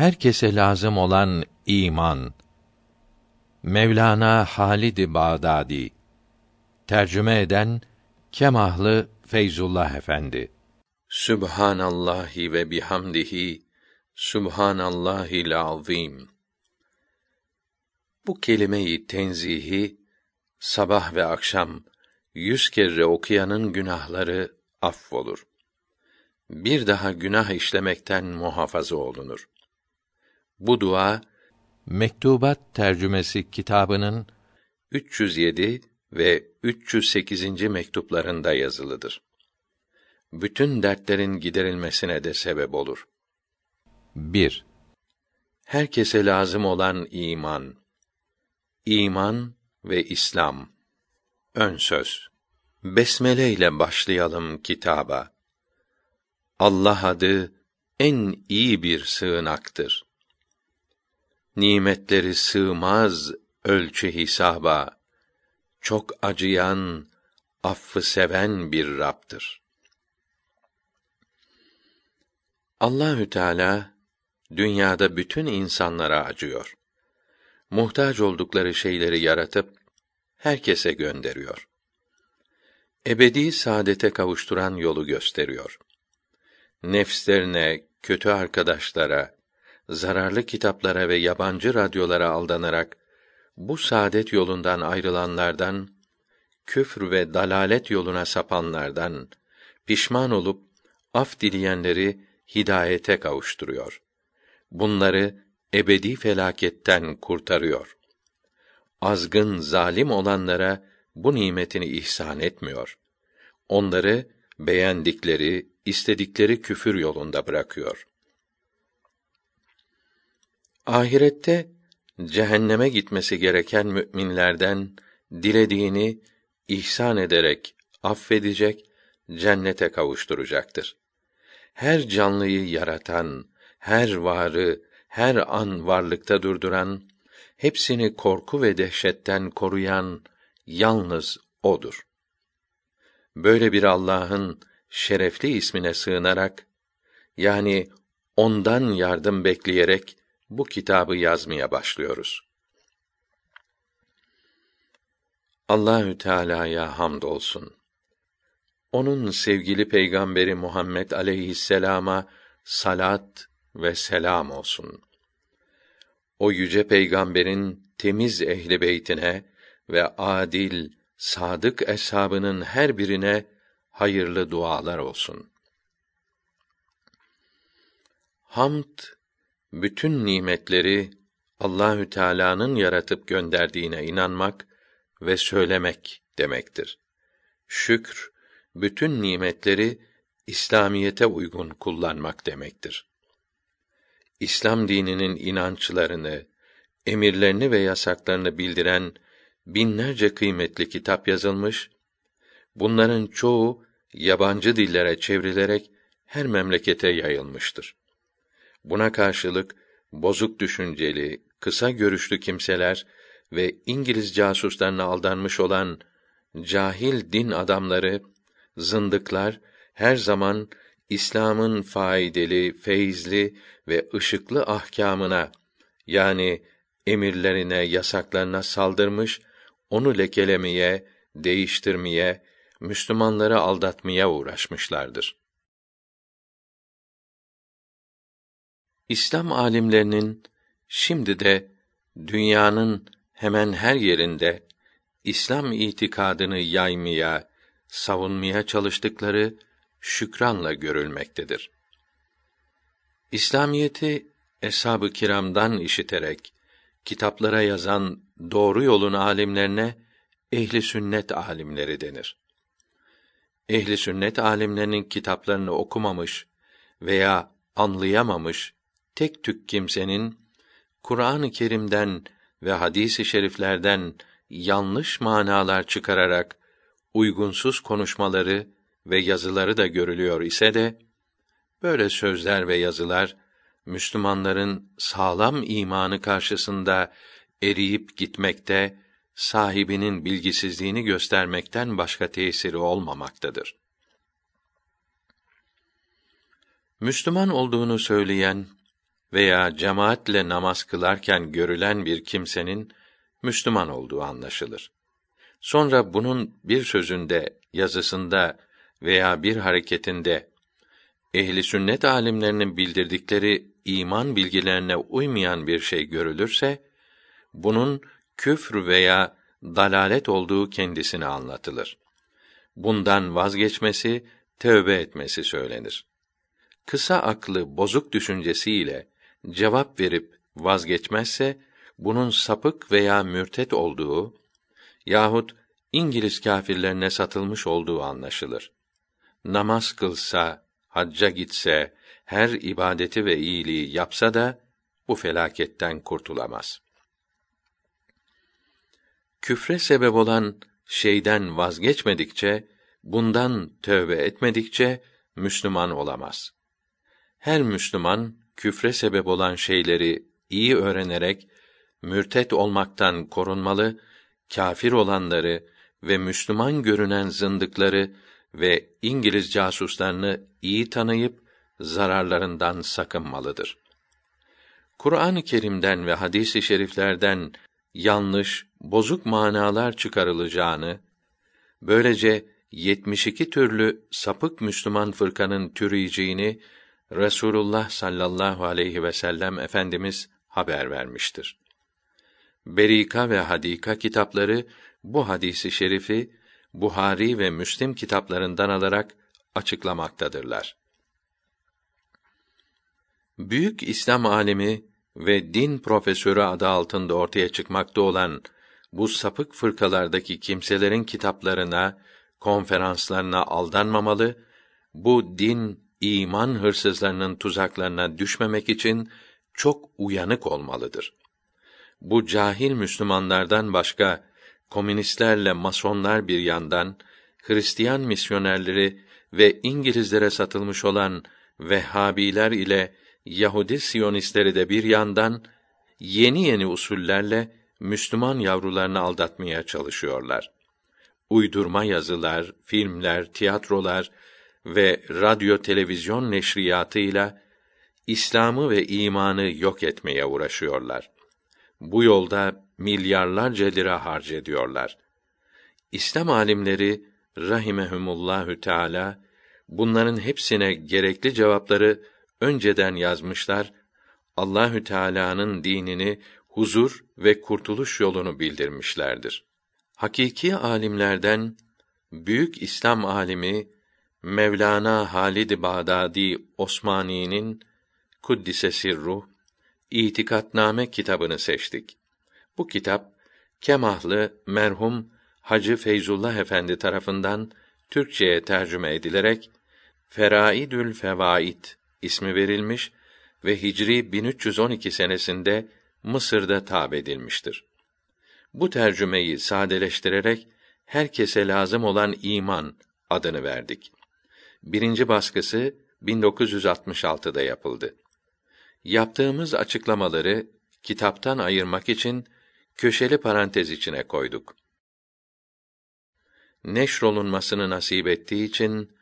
Herkese lazım olan iman. Mevlana Halid Bağdadi Tercüme eden Kemahlı Feyzullah Efendi Sübhanallahi ve bihamdihi Subhanallahil azim. Bu kelimeyi tenzihi sabah ve akşam yüz kere okuyanın günahları affolur. Bir daha günah işlemekten muhafaza olunur. Bu dua Mektubat tercümesi kitabının 307 ve 308. mektuplarında yazılıdır. Bütün dertlerin giderilmesine de sebep olur. 1. Herkese lazım olan iman. İman ve İslam. Ön söz. Besmele ile başlayalım kitaba. Allah adı en iyi bir sığınaktır. Nimetleri sığmaz ölçü hesaba. Çok acıyan, affı seven bir Rabb'dir. Allahü Teala dünyada bütün insanlara acıyor. Muhtaç oldukları şeyleri yaratıp herkese gönderiyor. Ebedi saadete kavuşturan yolu gösteriyor. Nefslerine, kötü arkadaşlara, zararlı kitaplara ve yabancı radyolara aldanarak bu saadet yolundan ayrılanlardan, küfr ve dalalet yoluna sapanlardan, pişman olup af dileyenleri hidayete kavuşturuyor. Bunları ebedi felaketten kurtarıyor. Azgın, zalim olanlara bu nimetini ihsan etmiyor. Onları beğendikleri, istedikleri küfür yolunda bırakıyor. Ahirette cehenneme gitmesi gereken müminlerden dilediğini ihsan ederek affedecek, cennete kavuşturacaktır. Her canlıyı yaratan, her varı, her an varlıkta durduran, hepsini korku ve dehşetten koruyan yalnız odur. Böyle bir Allah'ın şerefli ismine sığınarak yani ondan yardım bekleyerek bu kitabı yazmaya başlıyoruz. Allahü Teala'ya hamdolsun. Onun sevgili peygamberi Muhammed aleyhisselama salat ve selam olsun. O yüce peygamberin temiz ehli beytine ve adil, sadık eshabının her birine hayırlı dualar olsun. Hamd bütün nimetleri Allahü Teala'nın yaratıp gönderdiğine inanmak ve söylemek demektir. Şükr bütün nimetleri İslamiyete uygun kullanmak demektir. İslam dininin inançlarını, emirlerini ve yasaklarını bildiren binlerce kıymetli kitap yazılmış. Bunların çoğu yabancı dillere çevrilerek her memlekete yayılmıştır. Buna karşılık bozuk düşünceli, kısa görüşlü kimseler ve İngiliz casuslarına aldanmış olan cahil din adamları, zındıklar her zaman İslam'ın faydalı, feyizli ve ışıklı ahkamına yani emirlerine, yasaklarına saldırmış, onu lekelemeye, değiştirmeye, Müslümanları aldatmaya uğraşmışlardır. İslam alimlerinin şimdi de dünyanın hemen her yerinde İslam itikadını yaymaya, savunmaya çalıştıkları şükranla görülmektedir. İslamiyeti eshab-ı kiramdan işiterek kitaplara yazan doğru yolun alimlerine ehli sünnet alimleri denir. Ehli sünnet alimlerinin kitaplarını okumamış veya anlayamamış tek tük kimsenin Kur'an-ı Kerim'den ve hadis-i şeriflerden yanlış manalar çıkararak uygunsuz konuşmaları ve yazıları da görülüyor ise de böyle sözler ve yazılar Müslümanların sağlam imanı karşısında eriyip gitmekte, sahibinin bilgisizliğini göstermekten başka tesiri olmamaktadır. Müslüman olduğunu söyleyen veya cemaatle namaz kılarken görülen bir kimsenin Müslüman olduğu anlaşılır. Sonra bunun bir sözünde, yazısında veya bir hareketinde ehli sünnet alimlerinin bildirdikleri iman bilgilerine uymayan bir şey görülürse bunun küfr veya dalalet olduğu kendisine anlatılır. Bundan vazgeçmesi, tövbe etmesi söylenir. Kısa aklı bozuk düşüncesiyle cevap verip vazgeçmezse bunun sapık veya mürtet olduğu yahut İngiliz kâfirlerine satılmış olduğu anlaşılır. Namaz kılsa, hacca gitse, her ibadeti ve iyiliği yapsa da bu felaketten kurtulamaz. Küfre sebep olan şeyden vazgeçmedikçe, bundan tövbe etmedikçe Müslüman olamaz. Her Müslüman küfre sebep olan şeyleri iyi öğrenerek mürtet olmaktan korunmalı, kâfir olanları ve Müslüman görünen zındıkları ve İngiliz casuslarını iyi tanıyıp zararlarından sakınmalıdır. Kur'an-ı Kerim'den ve hadis-i şeriflerden yanlış, bozuk manalar çıkarılacağını, böylece 72 türlü sapık Müslüman fırkanın türüyeceğini Resulullah sallallahu aleyhi ve sellem efendimiz haber vermiştir. Berika ve Hadika kitapları bu hadisi şerifi Buhari ve Müslim kitaplarından alarak açıklamaktadırlar. Büyük İslam alimi ve din profesörü adı altında ortaya çıkmakta olan bu sapık fırkalardaki kimselerin kitaplarına, konferanslarına aldanmamalı, bu din, iman hırsızlarının tuzaklarına düşmemek için çok uyanık olmalıdır. Bu cahil Müslümanlardan başka komünistlerle masonlar bir yandan, Hristiyan misyonerleri ve İngilizlere satılmış olan Vehhabiler ile Yahudi Siyonistleri de bir yandan yeni yeni usullerle Müslüman yavrularını aldatmaya çalışıyorlar. Uydurma yazılar, filmler, tiyatrolar ve radyo televizyon neşriyatıyla İslam'ı ve imanı yok etmeye uğraşıyorlar. Bu yolda milyarlarca lira harcediyorlar. İslam alimleri rahimehumullahü teala bunların hepsine gerekli cevapları önceden yazmışlar. Allahü Teala'nın dinini huzur ve kurtuluş yolunu bildirmişlerdir. Hakiki alimlerden büyük İslam alimi Mevlana Halid Bağdadi Osmani'nin Kuddise Sirruh İtikatname kitabını seçtik. Bu kitap Kemahlı merhum Hacı Feyzullah Efendi tarafından Türkçeye tercüme edilerek Feraidül Fevaid ismi verilmiş ve Hicri 1312 senesinde Mısır'da tab edilmiştir. Bu tercümeyi sadeleştirerek herkese lazım olan iman adını verdik. Birinci baskısı 1966'da yapıldı. Yaptığımız açıklamaları kitaptan ayırmak için köşeli parantez içine koyduk. Neşrolunmasını nasip ettiği için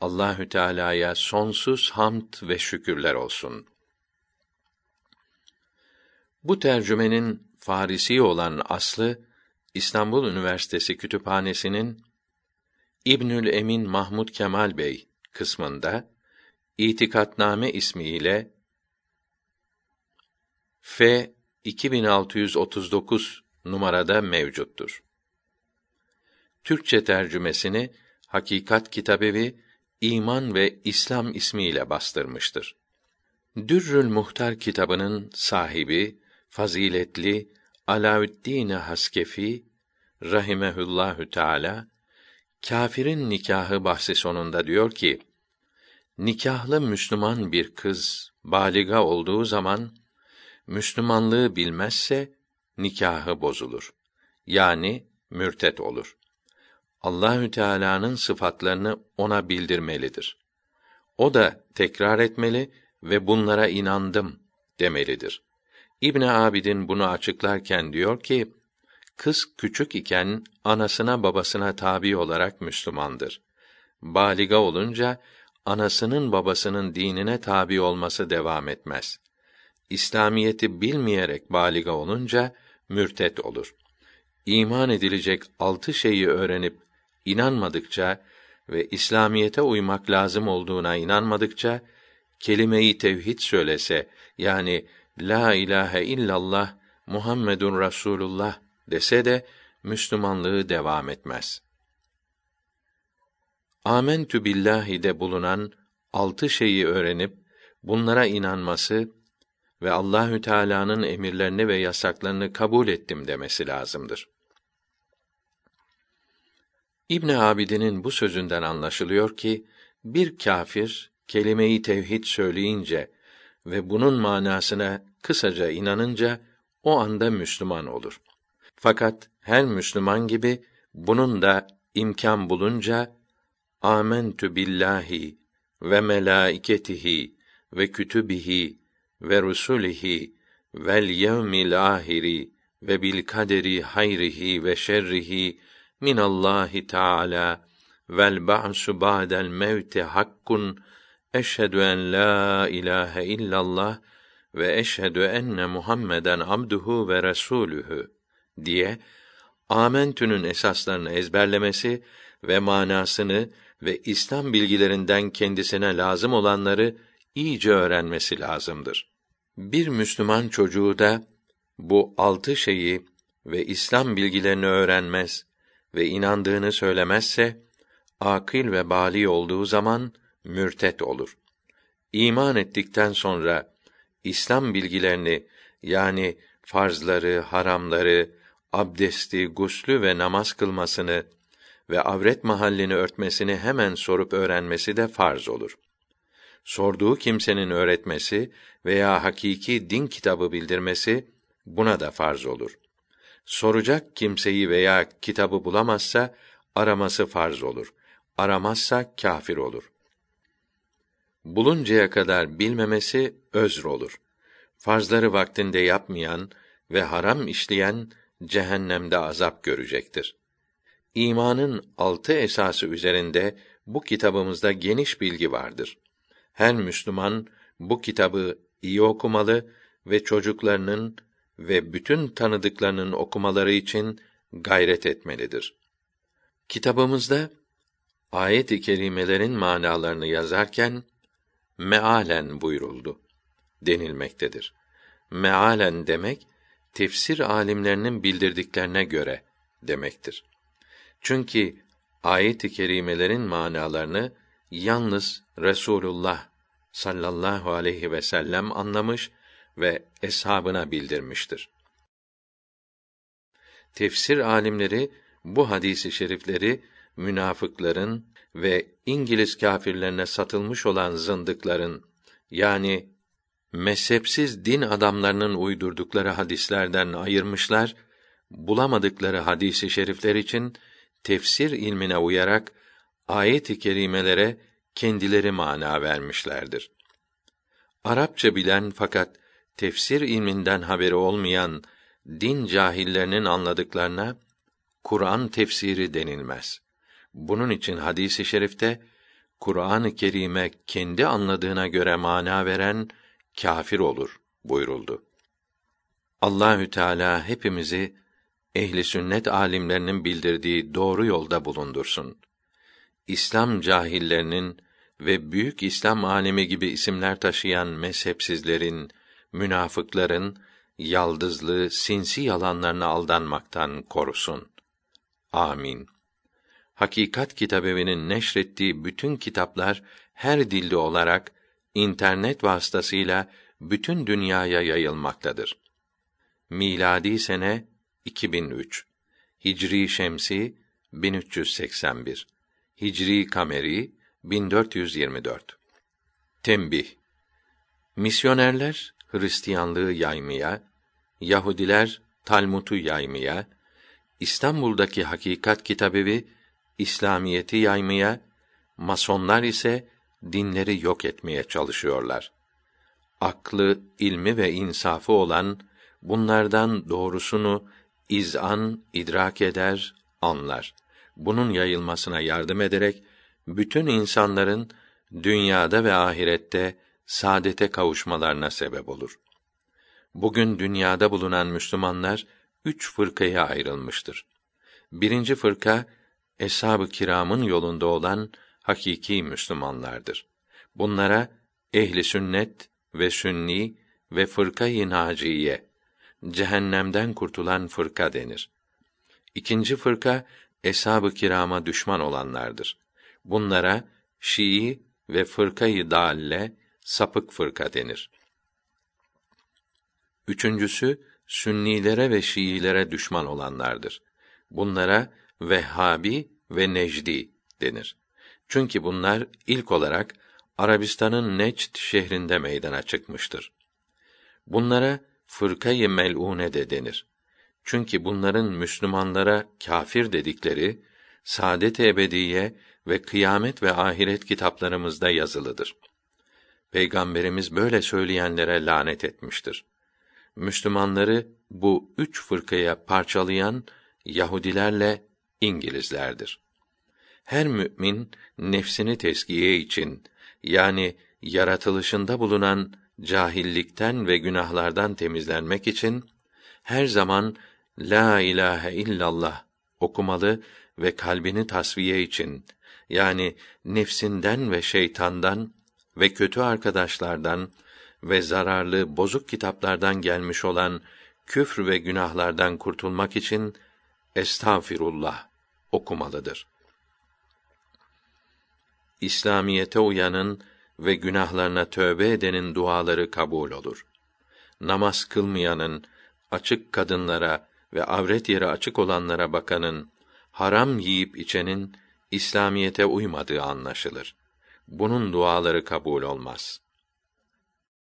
Allahü Teala'ya sonsuz hamd ve şükürler olsun. Bu tercümenin Farisi olan aslı İstanbul Üniversitesi Kütüphanesi'nin İbnül Emin Mahmud Kemal Bey kısmında İtikatname ismiyle F 2639 numarada mevcuttur. Türkçe tercümesini Hakikat Kitabevi İman ve İslam ismiyle bastırmıştır. Dürrül Muhtar kitabının sahibi faziletli Alaüddin Haskefi rahimehullahü teala kâfirin nikahı bahsi sonunda diyor ki nikahlı Müslüman bir kız baliga olduğu zaman Müslümanlığı bilmezse nikahı bozulur. Yani mürtet olur. Allahü Teala'nın sıfatlarını ona bildirmelidir. O da tekrar etmeli ve bunlara inandım demelidir. İbn Abidin bunu açıklarken diyor ki: Kız küçük iken anasına babasına tabi olarak Müslümandır. Baliga olunca anasının babasının dinine tabi olması devam etmez. İslamiyeti bilmeyerek baliga olunca mürtet olur. İman edilecek altı şeyi öğrenip inanmadıkça ve İslamiyete uymak lazım olduğuna inanmadıkça kelime-i tevhid söylese yani la ilahe illallah Muhammedun Rasulullah dese de Müslümanlığı devam etmez. Amentü billahi de bulunan altı şeyi öğrenip bunlara inanması ve Allahü Teala'nın emirlerini ve yasaklarını kabul ettim demesi lazımdır. İbn Abidin'in bu sözünden anlaşılıyor ki bir kâfir kelimeyi tevhid söyleyince ve bunun manasına kısaca inanınca o anda Müslüman olur. Fakat her Müslüman gibi bunun da imkan bulunca Amentü billahi ve melaiketihi ve kütübihi ve rusulihi vel yevmil ahiri ve bil kaderi hayrihi ve şerrihi min Allahi Teala vel ba'su ba'del mevti hakkun eşhedü en la ilahe illallah ve eşhedü enne Muhammeden abduhu ve resulühü diye Amentü'nün esaslarını ezberlemesi ve manasını ve İslam bilgilerinden kendisine lazım olanları iyice öğrenmesi lazımdır. Bir Müslüman çocuğu da bu altı şeyi ve İslam bilgilerini öğrenmez ve inandığını söylemezse, akil ve bali olduğu zaman mürtet olur. İman ettikten sonra İslam bilgilerini yani farzları, haramları, abdesti, guslü ve namaz kılmasını ve avret mahallini örtmesini hemen sorup öğrenmesi de farz olur. Sorduğu kimsenin öğretmesi veya hakiki din kitabı bildirmesi buna da farz olur. Soracak kimseyi veya kitabı bulamazsa araması farz olur. Aramazsa kâfir olur. Buluncaya kadar bilmemesi özr olur. Farzları vaktinde yapmayan ve haram işleyen cehennemde azap görecektir. İmanın altı esası üzerinde bu kitabımızda geniş bilgi vardır. Her Müslüman bu kitabı iyi okumalı ve çocuklarının ve bütün tanıdıklarının okumaları için gayret etmelidir. Kitabımızda ayet-i kerimelerin manalarını yazarken mealen buyuruldu denilmektedir. Mealen demek tefsir alimlerinin bildirdiklerine göre demektir. Çünkü ayet-i kerimelerin manalarını yalnız Resulullah sallallahu aleyhi ve sellem anlamış ve eshabına bildirmiştir. Tefsir alimleri bu hadisi şerifleri münafıkların ve İngiliz kâfirlerine satılmış olan zındıkların yani mezhepsiz din adamlarının uydurdukları hadislerden ayırmışlar, bulamadıkları hadisi şerifler için tefsir ilmine uyarak ayet-i kerimelere kendileri mana vermişlerdir. Arapça bilen fakat tefsir ilminden haberi olmayan din cahillerinin anladıklarına Kur'an tefsiri denilmez. Bunun için hadisi şerifte Kur'an-ı Kerim'e kendi anladığına göre mana veren kâfir olur buyuruldu. Allahü Teala hepimizi ehli sünnet alimlerinin bildirdiği doğru yolda bulundursun. İslam cahillerinin ve büyük İslam alemi gibi isimler taşıyan mezhepsizlerin, münafıkların yaldızlı, sinsi yalanlarına aldanmaktan korusun. Amin. Hakikat Kitabevi'nin neşrettiği bütün kitaplar her dilde olarak internet vasıtasıyla bütün dünyaya yayılmaktadır. Miladi sene 2003. Hicri şemsi 1381. Hicri kameri 1424. Tembih. Misyonerler Hristiyanlığı yaymaya, Yahudiler Talmud'u yaymaya, İstanbul'daki Hakikat Kitabevi İslamiyeti yaymaya, Masonlar ise dinleri yok etmeye çalışıyorlar. Aklı, ilmi ve insafı olan bunlardan doğrusunu izan idrak eder, anlar. Bunun yayılmasına yardım ederek bütün insanların dünyada ve ahirette saadete kavuşmalarına sebep olur. bugün dünyada bulunan Müslümanlar üç fırkaya ayrılmıştır. Birinci fırka eshab-ı kiramın yolunda olan hakiki Müslümanlardır. Bunlara ehli sünnet ve sünni ve fırka-i naciye cehennemden kurtulan fırka denir. İkinci fırka eshab-ı kirama düşman olanlardır. Bunlara Şii ve fırkayı dalle sapık fırka denir. Üçüncüsü Sünnilere ve Şiilere düşman olanlardır. Bunlara Vehhabi ve Necdi denir. Çünkü bunlar ilk olarak Arabistan'ın Necd şehrinde meydana çıkmıştır. Bunlara fırkayı mel'une de denir. Çünkü bunların Müslümanlara kâfir dedikleri saadet ebediye ve kıyamet ve ahiret kitaplarımızda yazılıdır. Peygamberimiz böyle söyleyenlere lanet etmiştir. Müslümanları bu üç fırkaya parçalayan Yahudilerle İngilizlerdir. Her mümin nefsini teskiye için yani yaratılışında bulunan cahillikten ve günahlardan temizlenmek için her zaman la ilahe illallah okumalı ve kalbini tasfiye için yani nefsinden ve şeytandan ve kötü arkadaşlardan ve zararlı bozuk kitaplardan gelmiş olan küfr ve günahlardan kurtulmak için estağfirullah okumalıdır. İslamiyete uyanın ve günahlarına tövbe edenin duaları kabul olur. Namaz kılmayanın, açık kadınlara ve avret yeri açık olanlara bakanın, haram yiyip içenin İslamiyete uymadığı anlaşılır. Bunun duaları kabul olmaz.''